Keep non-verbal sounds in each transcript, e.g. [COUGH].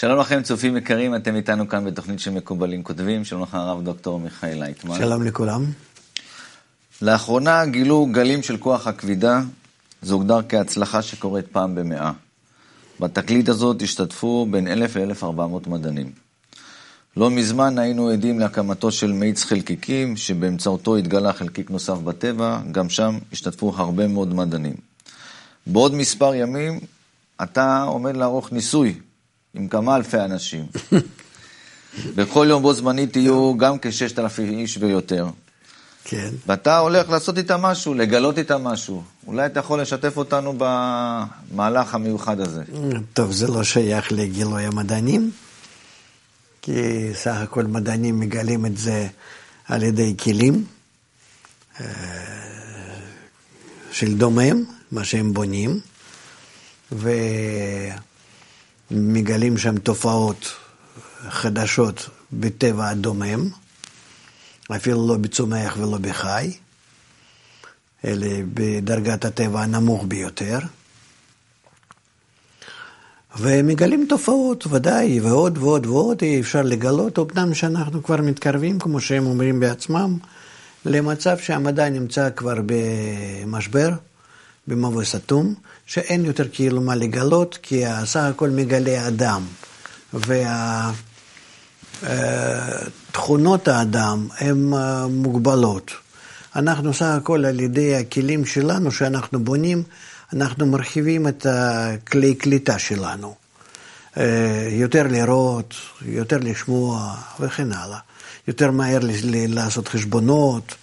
שלום לכם, צופים יקרים, אתם איתנו כאן בתוכנית של מקובלים כותבים. שלום לך, הרב דוקטור מיכאל לייטמן. שלום לכולם. לאחרונה גילו גלים של כוח הכבידה, זה הוגדר כהצלחה שקורית פעם במאה. בתקליט הזאת השתתפו בין 1,000 ל-1,400 מדענים. לא מזמן היינו עדים להקמתו של מאיץ חלקיקים, שבאמצעותו התגלה חלקיק נוסף בטבע, גם שם השתתפו הרבה מאוד מדענים. בעוד מספר ימים אתה עומד לערוך ניסוי עם כמה אלפי אנשים. [LAUGHS] בכל יום בו זמנית יהיו גם כ-6,000 איש ויותר. כן. ואתה הולך לעשות איתם משהו, לגלות איתם משהו. אולי אתה יכול לשתף אותנו במהלך המיוחד הזה. טוב, זה לא שייך לגילוי המדענים, כי סך הכל מדענים מגלים את זה על ידי כלים אה, של דומם, מה שהם בונים, ומגלים שם תופעות חדשות בטבע הדומם. אפילו לא בצומח ולא בחי, אלא בדרגת הטבע הנמוך ביותר. ומגלים תופעות, ודאי, ועוד ועוד ועוד אי אפשר לגלות, אמנם שאנחנו כבר מתקרבים, כמו שהם אומרים בעצמם, למצב שהמדע נמצא כבר במשבר, במבוי סתום, שאין יותר כאילו מה לגלות, כי סך הכל מגלה אדם. וה... תכונות האדם הן אה, מוגבלות. אנחנו סך הכל על ידי הכלים שלנו שאנחנו בונים, אנחנו מרחיבים את הכלי קליטה שלנו. אה, יותר לראות, יותר לשמוע וכן הלאה. יותר מהר לעשות חשבונות,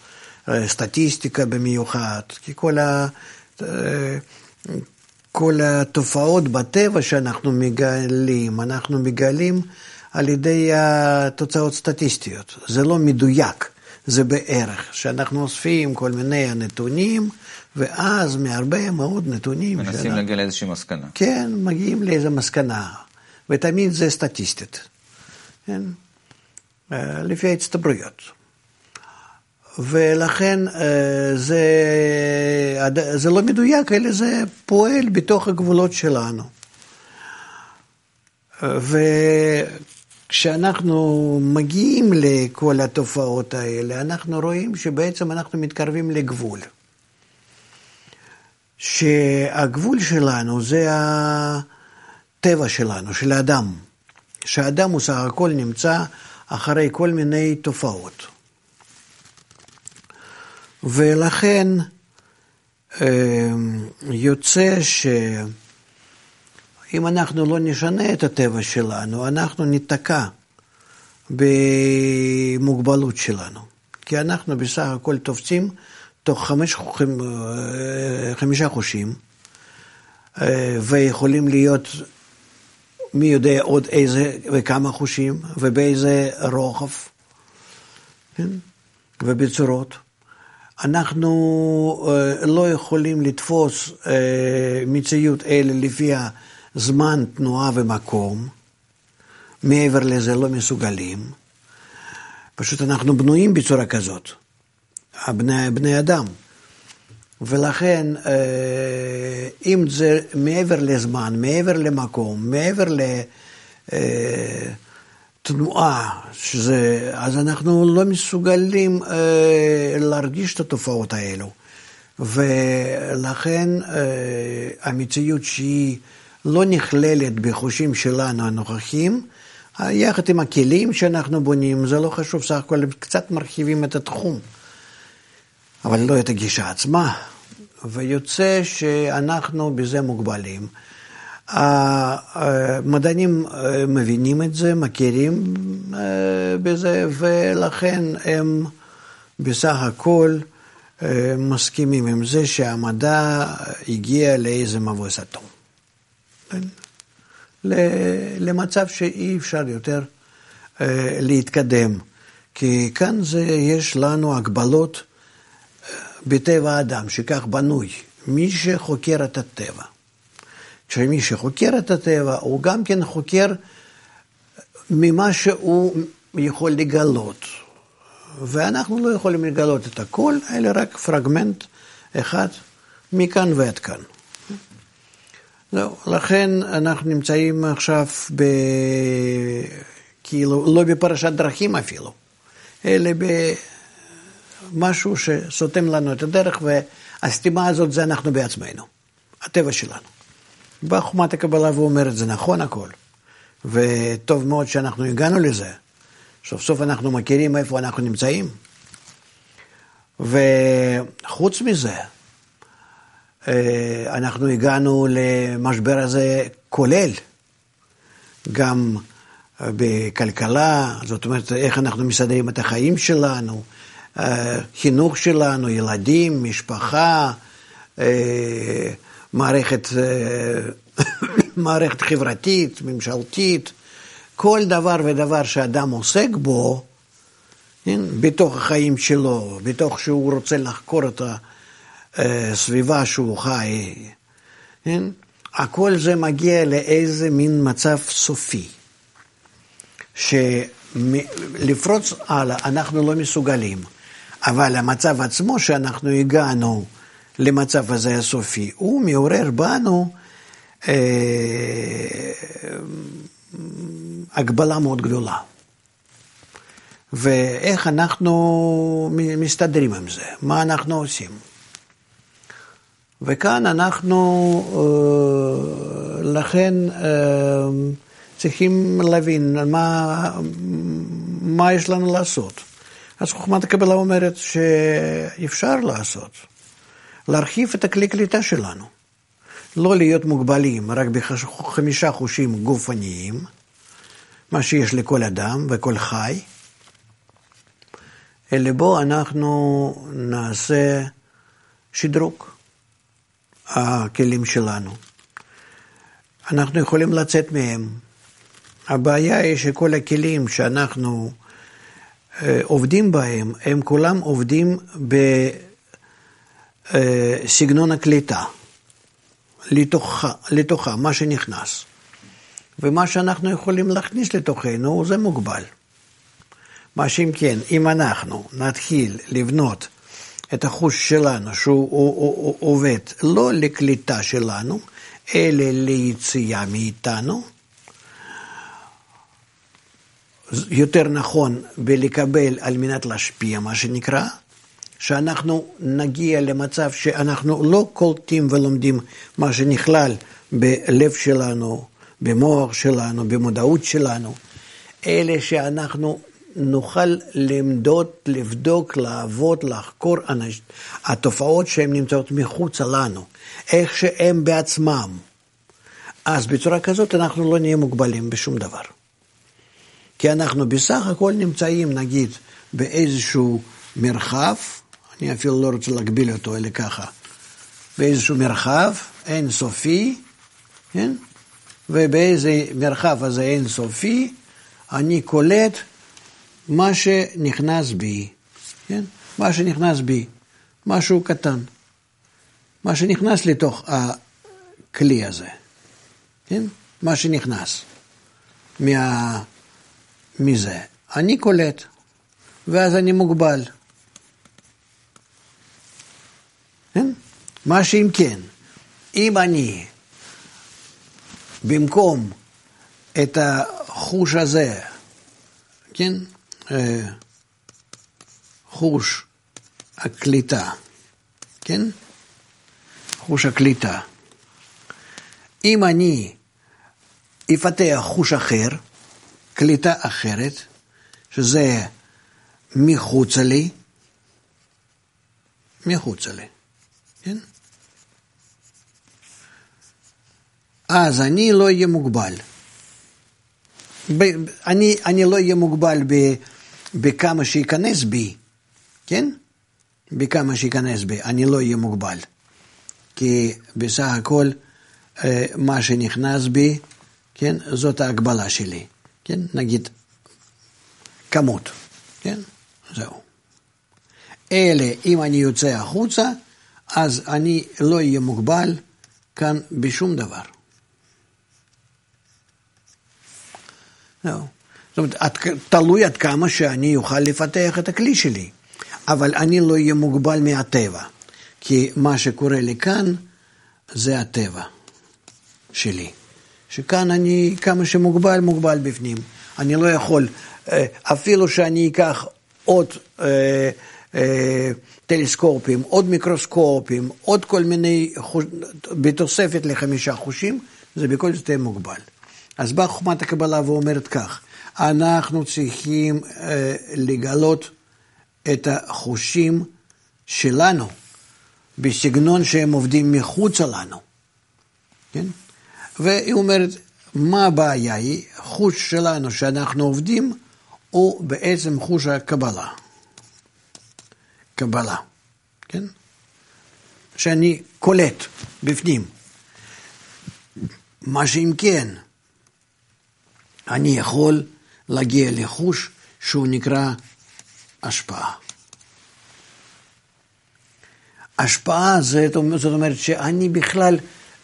אה, סטטיסטיקה במיוחד, כי כל, ה... כל התופעות בטבע שאנחנו מגלים, אנחנו מגלים על ידי תוצאות סטטיסטיות. זה לא מדויק, זה בערך, שאנחנו אוספים כל מיני נתונים, ואז מהרבה מאוד נתונים... מנסים שאנחנו... להגיע לאיזושהי מסקנה. כן, מגיעים לאיזו מסקנה, ותמיד זה סטטיסטית, כן? אה, לפי ההצטברויות. ולכן אה, זה, זה לא מדויק, אלא זה פועל בתוך הגבולות שלנו. ו... כשאנחנו מגיעים לכל התופעות האלה, אנחנו רואים שבעצם אנחנו מתקרבים לגבול. שהגבול שלנו זה הטבע שלנו, של האדם. שהאדם הוא סך הכל נמצא אחרי כל מיני תופעות. ולכן אה, יוצא ש... אם אנחנו לא נשנה את הטבע שלנו, אנחנו ניתקע במוגבלות שלנו. כי אנחנו בסך הכל תופסים תוך חמש, חמישה חושים, אה, ויכולים להיות מי יודע עוד איזה וכמה חושים, ובאיזה רוחב, כן? ובצורות. אנחנו אה, לא יכולים לתפוס אה, מציאות אלה לפי זמן, תנועה ומקום. מעבר לזה לא מסוגלים. פשוט אנחנו בנויים בצורה כזאת, בני, בני אדם. ולכן, אה, אם זה מעבר לזמן, מעבר למקום, מעבר אה, שזה, אז אנחנו לא מסוגלים אה, להרגיש את התופעות האלו. ולכן המציאות שהיא לא נכללת בחושים שלנו הנוכחים, יחד עם הכלים שאנחנו בונים, זה לא חשוב, סך הכל קצת מרחיבים את התחום, אבל לא את הגישה עצמה, ויוצא שאנחנו בזה מוגבלים. המדענים אה, מבינים את זה, מכירים אה, בזה, ולכן הם בסך הכל אה, מסכימים עם זה שהמדע הגיע לאיזה מבוי סתום. למצב שאי אפשר יותר אה, להתקדם. כי כאן זה, יש לנו הגבלות אה, בטבע האדם, שכך בנוי. מי שחוקר את הטבע. כשמי שחוקר את הטבע, הוא גם כן חוקר ממה שהוא יכול לגלות. ואנחנו לא יכולים לגלות את הכל, אלא רק פרגמנט אחד מכאן ועד כאן. לא, לכן אנחנו נמצאים עכשיו ב... כאילו, לא בפרשת דרכים אפילו, אלא במשהו שסותם לנו את הדרך, והסתימה הזאת זה אנחנו בעצמנו, הטבע שלנו. באה חומת הקבלה ואומרת, זה נכון הכל, וטוב מאוד שאנחנו הגענו לזה. סוף סוף אנחנו מכירים איפה אנחנו נמצאים. וחוץ מזה, אה, אנחנו הגענו למשבר הזה כולל, גם בכלכלה, זאת אומרת, איך אנחנו מסדרים את החיים שלנו, אה, חינוך שלנו, ילדים, משפחה, אה, מערכת, מערכת חברתית, ממשלתית, כל דבר ודבר שאדם עוסק בו, כן, בתוך החיים שלו, בתוך שהוא רוצה לחקור את הסביבה שהוא חי, כן, הכל זה מגיע לאיזה מין מצב סופי, שלפרוץ הלאה אנחנו לא מסוגלים, אבל המצב עצמו שאנחנו הגענו למצב הזה הסופי, הוא מעורר בנו אה, הגבלה מאוד גדולה. ואיך אנחנו מסתדרים עם זה, מה אנחנו עושים. וכאן אנחנו אה, לכן אה, צריכים להבין מה, מה יש לנו לעשות. אז חוכמת הקבלה אומרת שאפשר לעשות, להרחיב את הכלי קליטה שלנו. לא להיות מוגבלים רק בחמישה חושים גופניים, מה שיש לכל אדם וכל חי, אלא בו אנחנו נעשה שדרוג הכלים שלנו. אנחנו יכולים לצאת מהם. הבעיה היא שכל הכלים שאנחנו אה, עובדים בהם, הם כולם עובדים בסגנון הקליטה, לתוכה, לתוכה, מה שנכנס. ומה שאנחנו יכולים להכניס לתוכנו זה מוגבל. מה שאם כן, אם אנחנו נתחיל לבנות את החוש שלנו שהוא עובד לא לקליטה שלנו, אלא ליציאה מאיתנו, יותר נכון בלקבל על מנת להשפיע, מה שנקרא, שאנחנו נגיע למצב שאנחנו לא קולטים ולומדים מה שנכלל בלב שלנו, במוח שלנו, במודעות שלנו, אלא שאנחנו נוכל למדוד, לבדוק, לעבוד, לחקור אנש, התופעות שהן נמצאות מחוצה לנו, איך שהן בעצמם. אז בצורה כזאת אנחנו לא נהיה מוגבלים בשום דבר. כי אנחנו בסך הכל נמצאים, נגיד, באיזשהו מרחב, אני אפילו לא רוצה להגביל אותו, אלא ככה, באיזשהו מרחב אינסופי, כן? ובאיזה מרחב הזה אינסופי, אני קולט מה שנכנס בי, כן? מה שנכנס בי, משהו קטן, מה שנכנס לתוך הכלי הזה, כן? מה שנכנס מה... מזה. אני קולט, ואז אני מוגבל. מה שאם כן, אם אני במקום את החוש הזה, כן, אה, חוש הקליטה, כן? חוש הקליטה. אם אני אפתח חוש אחר, קליטה אחרת, שזה מחוצה לי, מחוצה לי, כן? אז אני לא אהיה מוגבל. אני, אני לא אהיה מוגבל ב, בכמה שייכנס בי, כן? בכמה שייכנס בי, אני לא אהיה מוגבל. כי בסך הכל אה, מה שנכנס בי, כן, זאת ההגבלה שלי, כן? נגיד כמות, כן? זהו. אלה, אם אני יוצא החוצה, אז אני לא אהיה מוגבל כאן בשום דבר. לא. זאת אומרת, תלוי עד כמה שאני אוכל לפתח את הכלי שלי, אבל אני לא אהיה מוגבל מהטבע, כי מה שקורה לי כאן זה הטבע. שלי. שכאן אני כמה שמוגבל, מוגבל בפנים. אני לא יכול, אה, אפילו שאני אקח עוד אה, אה, טלסקופים, עוד מיקרוסקופים, עוד כל מיני, בתוספת לחמישה חושים, זה בכל זאת יהיה מוגבל. אז באה חוכמת הקבלה ואומרת כך, אנחנו צריכים אה, לגלות את החושים שלנו בסגנון שהם עובדים מחוצה לנו, כן? והיא אומרת, מה הבעיה היא? חוש שלנו שאנחנו עובדים הוא בעצם חוש הקבלה. קבלה, כן? שאני קולט בפנים. מה שאם כן, אני יכול להגיע לחוש שהוא נקרא השפעה. השפעה זאת, אומרת שאני בכלל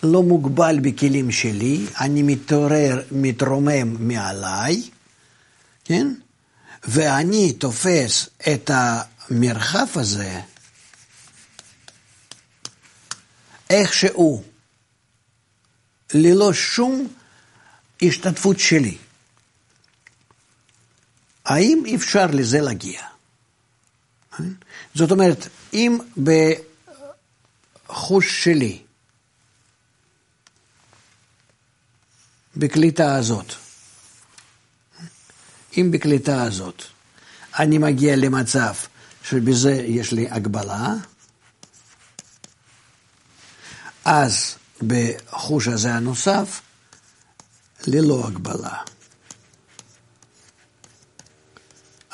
לא מוגבל בכלים שלי, אני מתעורר, מתרומם מעליי, כן? ואני תופס את המרחב הזה איכשהו, ללא שום השתתפות שלי. האם אפשר לזה להגיע? זאת אומרת, אם בחוש שלי, בקליטה הזאת, אם בקליטה הזאת אני מגיע למצב שבזה יש לי הגבלה, אז בחוש הזה הנוסף, ללא הגבלה.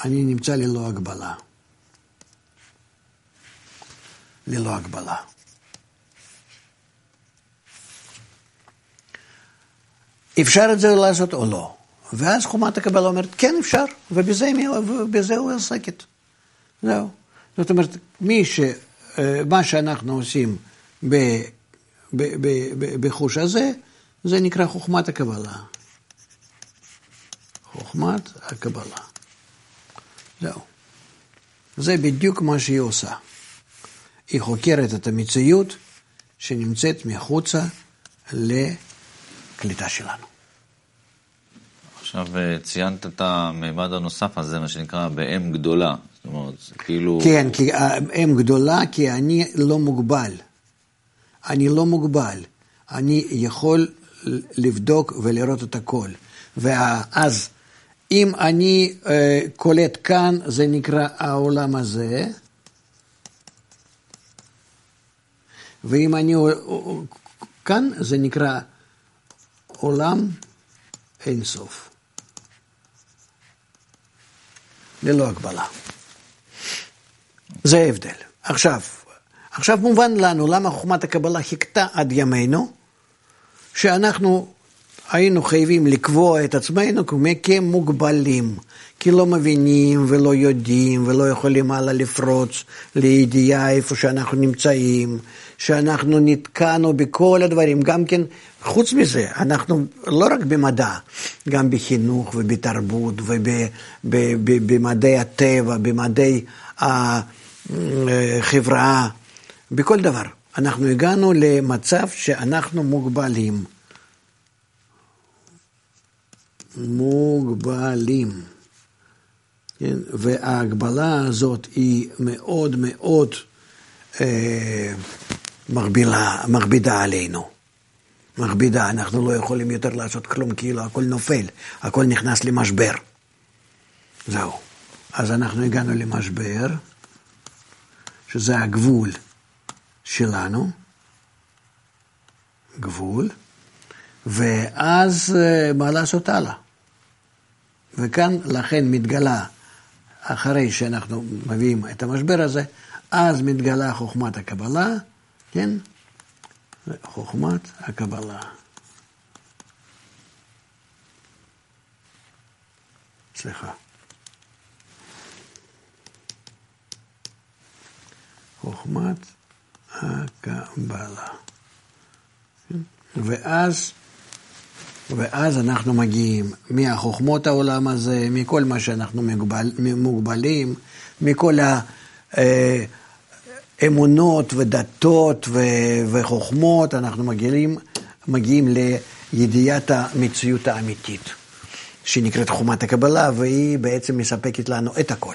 אני נמצא ללא הגבלה. ללא הגבלה. אפשר את זה לעשות או לא? ואז חומת הקבלה אומרת, כן אפשר, ובזה, ובזה הוא עוסקת. זהו. זאת אומרת, מי ש... אה, מה שאנחנו עושים ב, ב, ב, ב, בחוש הזה, זה נקרא חוכמת הקבלה. חוכמת הקבלה. זהו. זה בדיוק מה שהיא עושה. היא חוקרת את המציאות שנמצאת מחוצה לקליטה שלנו. עכשיו אה, ציינת את המימד הנוסף הזה, מה שנקרא באם גדולה. זאת אומרת, כאילו... כן, כי אם גדולה, כי אני לא מוגבל. אני לא מוגבל. אני יכול לבדוק ולראות את הכל. ואז אם אני uh, קולט כאן, זה נקרא העולם הזה. ואם אני כאן, זה נקרא עולם אינסוף. ללא הגבלה. זה ההבדל. עכשיו, עכשיו מובן לנו למה חוכמת הקבלה חיכתה עד ימינו, שאנחנו היינו חייבים לקבוע את עצמנו כמוגבלים, כי לא מבינים ולא יודעים ולא יכולים הלאה לפרוץ לידיעה איפה שאנחנו נמצאים, שאנחנו נתקענו בכל הדברים, גם כן, חוץ מזה, אנחנו לא רק במדע, גם בחינוך ובתרבות ובמדעי הטבע, במדעי החברה, בכל דבר. אנחנו הגענו למצב שאנחנו מוגבלים. מוגבלים. כן? וההגבלה הזאת היא מאוד מאוד אה, מרבילה, מכבידה עלינו. מכבידה, אנחנו לא יכולים יותר לעשות כלום, כאילו הכל נופל, הכל נכנס למשבר. זהו. אז אנחנו הגענו למשבר, שזה הגבול שלנו, גבול, ואז אה, מה לעשות הלאה? וכאן לכן מתגלה, אחרי שאנחנו מביאים את המשבר הזה, אז מתגלה חוכמת הקבלה, כן? חוכמת הקבלה. סליחה. חוכמת הקבלה. כן? ואז ואז אנחנו מגיעים מהחוכמות העולם הזה, מכל מה שאנחנו מוגבל, מוגבלים, מכל האמונות ודתות וחוכמות, אנחנו מגיעים מגיעים לידיעת המציאות האמיתית, שנקראת חומת הקבלה, והיא בעצם מספקת לנו את הכל.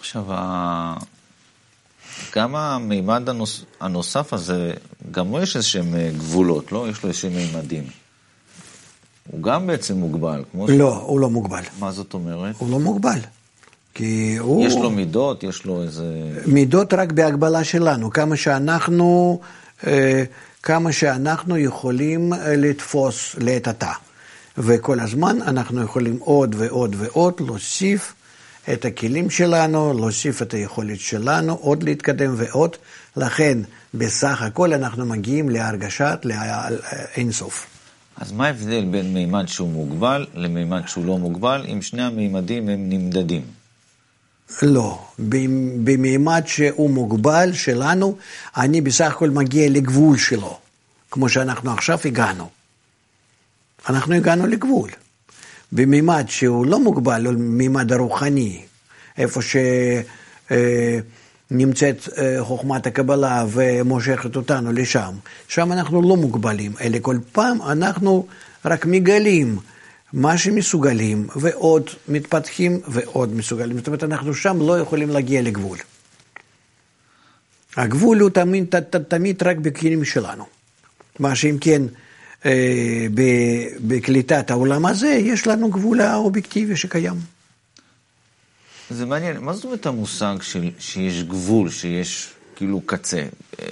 עכשיו, גם המימד הנוס... הנוסף הזה, גם לו יש איזשהם אה, גבולות, לא? יש לו איזשהם מימדים. הוא גם בעצם מוגבל, כמו ש... לא, הוא לא מוגבל. מה זאת אומרת? הוא לא מוגבל. כי הוא... יש לו מידות, יש לו איזה... מידות רק בהגבלה שלנו, כמה שאנחנו, אה, כמה שאנחנו יכולים אה, לתפוס לעת עתה. וכל הזמן אנחנו יכולים עוד ועוד ועוד להוסיף את הכלים שלנו, להוסיף את היכולת שלנו, עוד להתקדם ועוד. לכן, בסך הכל אנחנו מגיעים להרגשת אינסוף. אז מה ההבדל בין מימד שהוא מוגבל למימד שהוא לא מוגבל, אם שני המימדים הם נמדדים? לא, במימד שהוא מוגבל שלנו, אני בסך הכל מגיע לגבול שלו, כמו שאנחנו עכשיו הגענו. אנחנו הגענו לגבול. במימד שהוא לא מוגבל, הוא מימד הרוחני, איפה שנמצאת אה, אה, חוכמת הקבלה ומושכת אותנו לשם, שם אנחנו לא מוגבלים, אלא כל פעם אנחנו רק מגלים מה שמסוגלים, ועוד מתפתחים ועוד מסוגלים. זאת אומרת, אנחנו שם לא יכולים להגיע לגבול. הגבול הוא תמיד, תמיד רק בכלים שלנו. מה שאם כן, בקליטת העולם הזה, יש לנו גבול האובייקטיבי שקיים. זה מעניין, מה זאת אומרת המושג של, שיש גבול, שיש כאילו קצה? אה,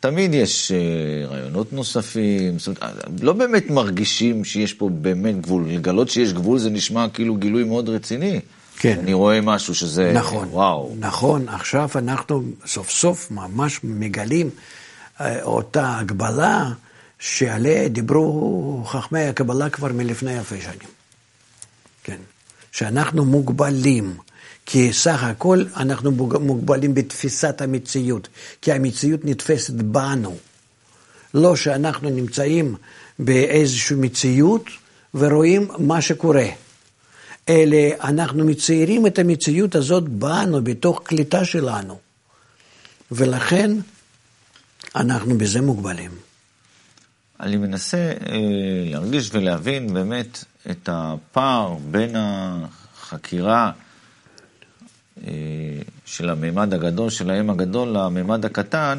תמיד יש אה, רעיונות נוספים, זאת אומרת, לא באמת מרגישים שיש פה באמת גבול. לגלות שיש גבול זה נשמע כאילו גילוי מאוד רציני. כן. אני רואה משהו שזה, נכון, וואו. נכון, עכשיו אנחנו סוף סוף ממש מגלים אותה הגבלה שעליה דיברו חכמי הקבלה כבר מלפני אלפי שנים. כן. שאנחנו מוגבלים, כי סך הכל אנחנו מוגבלים בתפיסת המציאות, כי המציאות נתפסת בנו. לא שאנחנו נמצאים באיזושהי מציאות ורואים מה שקורה, אלא אנחנו מציירים את המציאות הזאת בנו, בתוך קליטה שלנו. ולכן אנחנו בזה מוגבלים. אני מנסה אה, להרגיש ולהבין באמת את הפער בין החקירה אה, של המימד הגדול, של האם הגדול, למימד הקטן,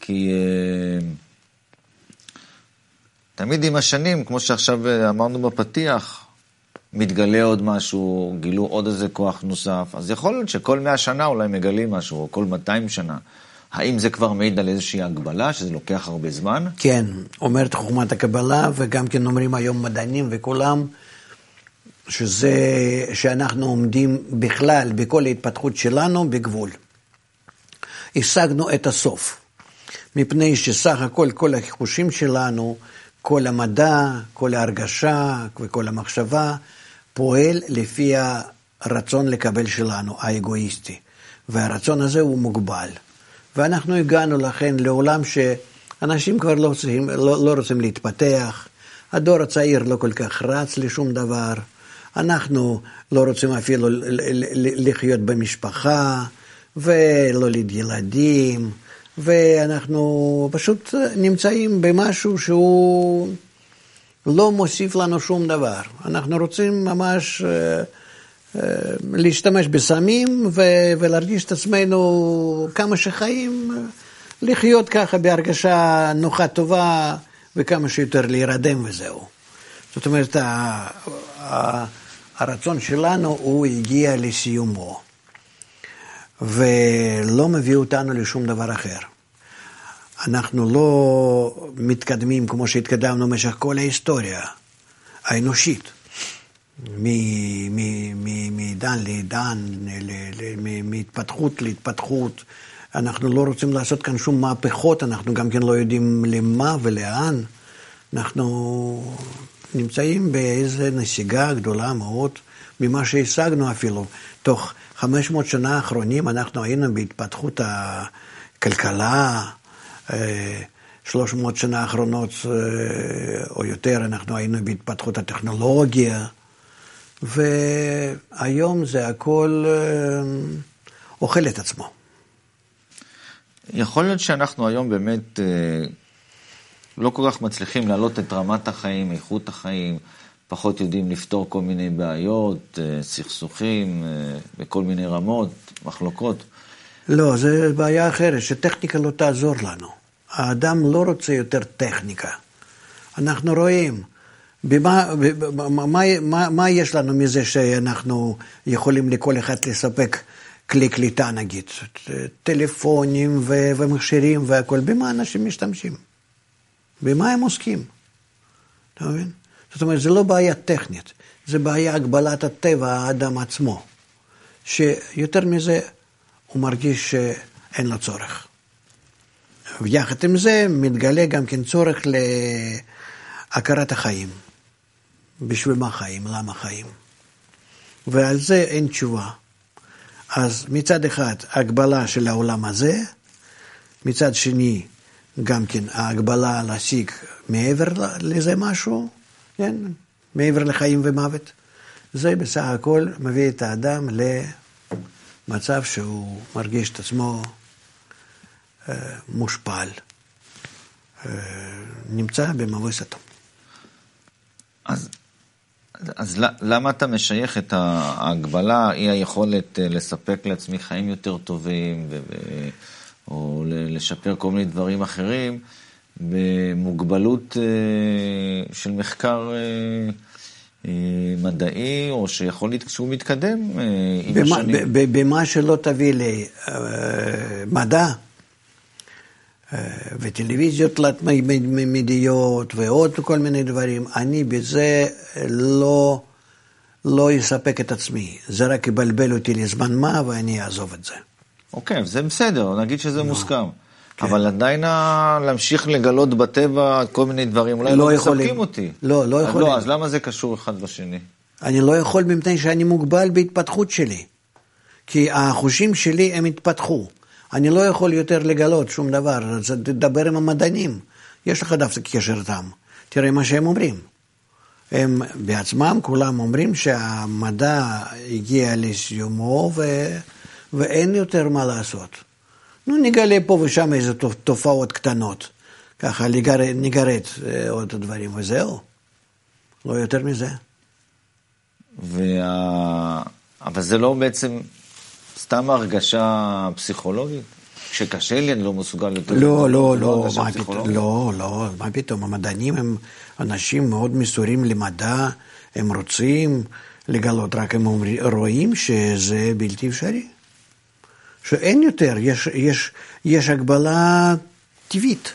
כי אה, תמיד עם השנים, כמו שעכשיו אה, אמרנו בפתיח, מתגלה עוד משהו, גילו עוד איזה כוח נוסף, אז יכול להיות שכל מאה שנה אולי מגלים משהו, או כל 200 שנה. האם זה כבר מעיד על איזושהי הגבלה, שזה לוקח הרבה זמן? כן, אומרת חוכמת הקבלה, וגם כן אומרים היום מדענים וכולם, שזה, שאנחנו עומדים בכלל, בכל ההתפתחות שלנו, בגבול. השגנו את הסוף, מפני שסך הכל, כל החושים שלנו, כל המדע, כל ההרגשה וכל המחשבה, פועל לפי הרצון לקבל שלנו, האגואיסטי. והרצון הזה הוא מוגבל. ואנחנו הגענו לכן לעולם שאנשים כבר לא רוצים, לא, לא רוצים להתפתח, הדור הצעיר לא כל כך רץ לשום דבר, אנחנו לא רוצים אפילו לחיות במשפחה ולא ילדים, ואנחנו פשוט נמצאים במשהו שהוא לא מוסיף לנו שום דבר. אנחנו רוצים ממש... Uh, להשתמש בסמים ולהרגיש את עצמנו כמה שחיים, לחיות ככה בהרגשה נוחה טובה וכמה שיותר להירדם וזהו. זאת אומרת, הרצון שלנו הוא הגיע לסיומו ולא מביא אותנו לשום דבר אחר. אנחנו לא מתקדמים כמו שהתקדמנו במשך כל ההיסטוריה האנושית. מדן לעידן, מהתפתחות להתפתחות. אנחנו לא רוצים לעשות כאן שום מהפכות, אנחנו גם כן לא יודעים למה ולאן. אנחנו נמצאים באיזו נסיגה גדולה מאוד ממה שהשגנו אפילו. תוך 500 שנה האחרונים אנחנו היינו בהתפתחות הכלכלה, 300 אה, שנה האחרונות אה, או יותר אנחנו היינו בהתפתחות הטכנולוגיה. והיום זה הכל אה, אוכל את עצמו. יכול להיות שאנחנו היום באמת, אה, לא כל כך מצליחים להעלות את רמת החיים, איכות החיים, פחות יודעים לפתור כל מיני בעיות, אה, סכסוכים בכל מיני רמות, מחלוקות. לא, זו בעיה אחרת, שטכניקה לא תעזור לנו. האדם לא רוצה יותר טכניקה. אנחנו רואים, במה, במה, מה, מה, מה יש לנו מזה שאנחנו יכולים לכל אחד לספק כלי קליטה נגיד, טלפונים ו- ומכשירים והכול, במה אנשים משתמשים? במה הם עוסקים? אתה מבין? זאת אומרת, זה לא בעיה טכנית, זה בעיה הגבלת הטבע, האדם עצמו, שיותר מזה הוא מרגיש שאין לו צורך. ויחד עם זה מתגלה גם כן צורך להכרת החיים. בשביל מה חיים? למה חיים? ועל זה אין תשובה. אז מצד אחד הגבלה של העולם הזה, מצד שני גם כן ההגבלה להשיג מעבר לזה משהו, כן? מעבר לחיים ומוות. זה בסך הכל מביא את האדם למצב שהוא מרגיש את עצמו אה, מושפל, אה, נמצא במבוי אז אז למה אתה משייך את ההגבלה, אי היכולת אה, לספק לעצמי חיים יותר טובים, ו- או לשפר כל מיני דברים אחרים, במוגבלות אה, של מחקר אה, מדעי, או שיכול להיות שהוא מתקדם עם במה, השנים? במה שלא תביא למדע, וטלוויזיות תלת-מימדיות ועוד כל מיני דברים, אני בזה לא, לא אספק את עצמי. זה רק יבלבל אותי לזמן מה ואני אעזוב את זה. אוקיי, זה בסדר, נגיד שזה לא. מוסכם. כן. אבל עדיין להמשיך לגלות בטבע כל מיני דברים, אולי לא, לא מספקים אותי. לא, לא יכולים. לא, אז למה זה קשור אחד בשני? אני לא יכול מפני שאני מוגבל בהתפתחות שלי. כי החושים שלי הם התפתחו. אני לא יכול יותר לגלות שום דבר, אז תדבר עם המדענים. יש לך דווקא קשר איתם, תראה מה שהם אומרים. הם בעצמם, כולם אומרים שהמדע הגיע לסיומו ו... ואין יותר מה לעשות. נו, נגלה פה ושם איזה תופעות קטנות, ככה נגרד, נגרד אה, עוד דברים וזהו. לא יותר מזה. וה... אבל זה לא בעצם סתם הרגשה פסיכולוגית? כשקשה לי אני לא מסוגל יותר... לא, לא, לא, מה פתאום, לא, לא, מה פתאום, המדענים הם אנשים מאוד מסורים למדע, הם רוצים לגלות, רק הם רואים שזה בלתי אפשרי. שאין יותר, יש, יש, יש הגבלה טבעית.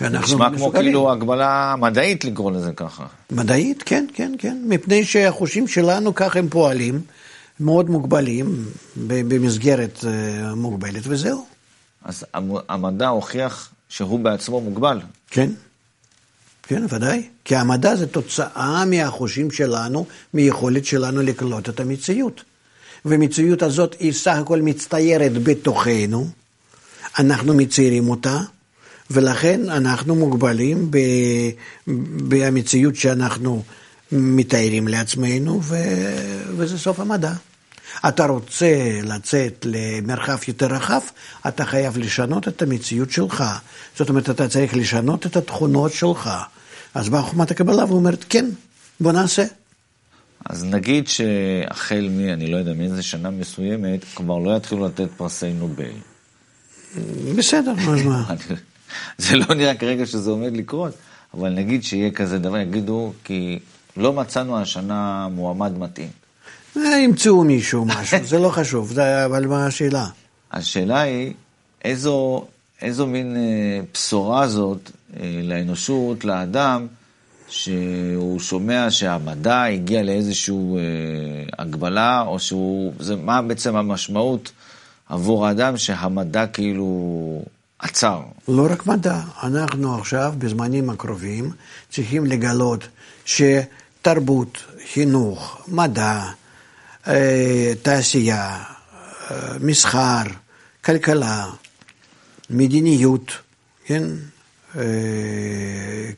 זה נשמע כמו כאילו הגבלה מדעית לקרוא לזה ככה. מדעית, כן, כן, כן. מפני שהחושים שלנו כך הם פועלים, מאוד מוגבלים, במסגרת אה, מוגבלת, וזהו. אז המדע הוכיח שהוא בעצמו מוגבל. כן, כן, ודאי. כי המדע זה תוצאה מהחושים שלנו, מיכולת שלנו לקלוט את המציאות. והמציאות הזאת היא סך הכל מצטיירת בתוכנו, אנחנו מציירים אותה, ולכן אנחנו מוגבלים במציאות שאנחנו מתארים לעצמנו, ו... וזה סוף המדע. אתה רוצה לצאת למרחב יותר רחב, אתה חייב לשנות את המציאות שלך. זאת אומרת, אתה צריך לשנות את התכונות שלך. אז באה חוכמת הקבלה ואומרת, כן, בוא נעשה. אז נגיד שהחל מ, אני לא יודע, מאיזה שנה מסוימת, כבר לא יתחילו לתת פרסי נובל. בסדר, אז מה? [LAUGHS] זה לא נראה כרגע שזה עומד לקרות, אבל נגיד שיהיה כזה דבר, יגידו, כי לא מצאנו השנה מועמד מתאים. אה, ימצאו מישהו משהו, זה לא חשוב, זה, אבל מה השאלה? השאלה היא, איזו, איזו מין אה, בשורה זאת אה, לאנושות, לאדם, שהוא שומע שהמדע הגיע לאיזושהי אה, הגבלה, או שהוא, זה, מה בעצם המשמעות עבור האדם שהמדע כאילו עצר? לא רק מדע, אנחנו עכשיו, בזמנים הקרובים, צריכים לגלות שתרבות, חינוך, מדע, אה, תעשייה, אה, מסחר, כלכלה, מדיניות, כן?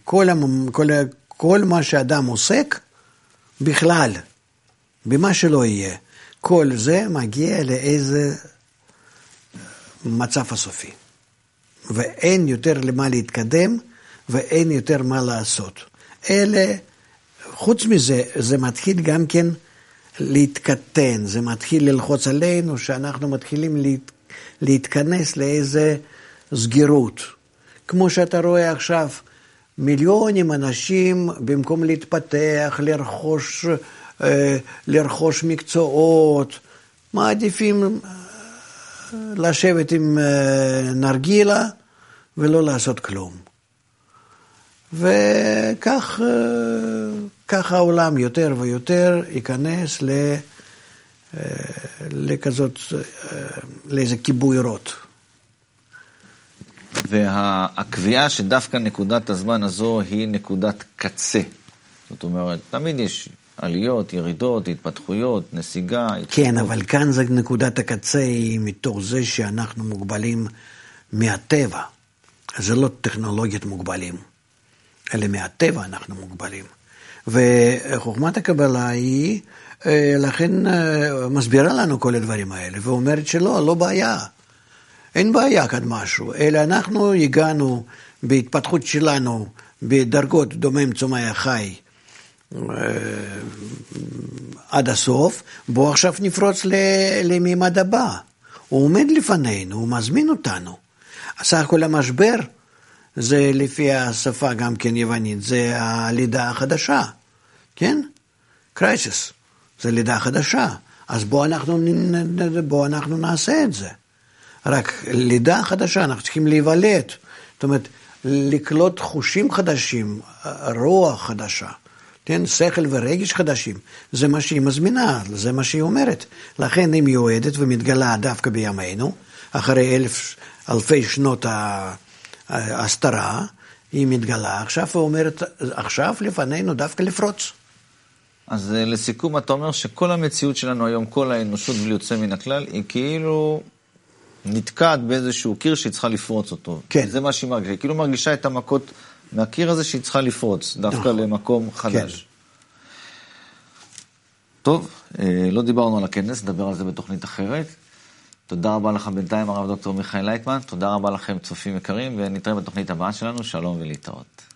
כל, כל, כל מה שאדם עוסק, בכלל, במה שלא יהיה, כל זה מגיע לאיזה מצב הסופי. ואין יותר למה להתקדם, ואין יותר מה לעשות. אלה, חוץ מזה, זה מתחיל גם כן להתקטן, זה מתחיל ללחוץ עלינו, שאנחנו מתחילים להת, להתכנס לאיזה סגירות. כמו שאתה רואה עכשיו, מיליונים אנשים, במקום להתפתח, לרכוש, אה, לרכוש מקצועות, מעדיפים אה, לשבת עם אה, נרגילה ולא לעשות כלום. וכך כך העולם יותר ויותר ייכנס ל, לכזאת, לאיזה כיבוי רוט. והקביעה שדווקא נקודת הזמן הזו היא נקודת קצה. זאת אומרת, תמיד יש עליות, ירידות, התפתחויות, נסיגה. כן, אבל כאן זה נקודת הקצה היא מתוך זה שאנחנו מוגבלים מהטבע. זה לא טכנולוגיות מוגבלים, אלא מהטבע אנחנו מוגבלים. וחוכמת הקבלה היא, אה, לכן אה, מסבירה לנו כל הדברים האלה, ואומרת שלא, לא בעיה. אין בעיה כאן משהו, אלא אנחנו הגענו בהתפתחות שלנו בדרגות דומם צומח חי אה, עד הסוף, בואו עכשיו נפרוץ למימד הבא. הוא עומד לפנינו, הוא מזמין אותנו. סך הכל המשבר זה לפי השפה גם כן יוונית, זה הלידה החדשה, כן? קרייסס, זה לידה חדשה. אז בואו אנחנו, בוא אנחנו נעשה את זה. רק לידה חדשה, אנחנו צריכים להיוולד. זאת אומרת, לקלוט חושים חדשים, רוח חדשה, כן, שכל ורגש חדשים, זה מה שהיא מזמינה, זה מה שהיא אומרת. לכן היא מיועדת ומתגלה דווקא בימינו, אחרי אלף, אלפי שנות ההסתרה, היא מתגלה עכשיו ואומרת, עכשיו לפנינו דווקא לפרוץ. אז אה, לסיכום, אתה אומר שכל המציאות שלנו היום, כל האנושות בלי יוצא מן הכלל, היא כאילו נתקעת באיזשהו קיר שהיא צריכה לפרוץ אותו. כן. זה מה שהיא מרגישה, היא כאילו מרגישה את המכות מהקיר הזה שהיא צריכה לפרוץ, דווקא נכון. למקום חדש. כן. טוב, אה, לא דיברנו על הכנס, נדבר על זה בתוכנית אחרת. תודה רבה לך בינתיים, הרב דוקטור מיכאל לייטמן, תודה רבה לכם, צופים יקרים, ונתראה בתוכנית הבאה שלנו, שלום ולהתראות.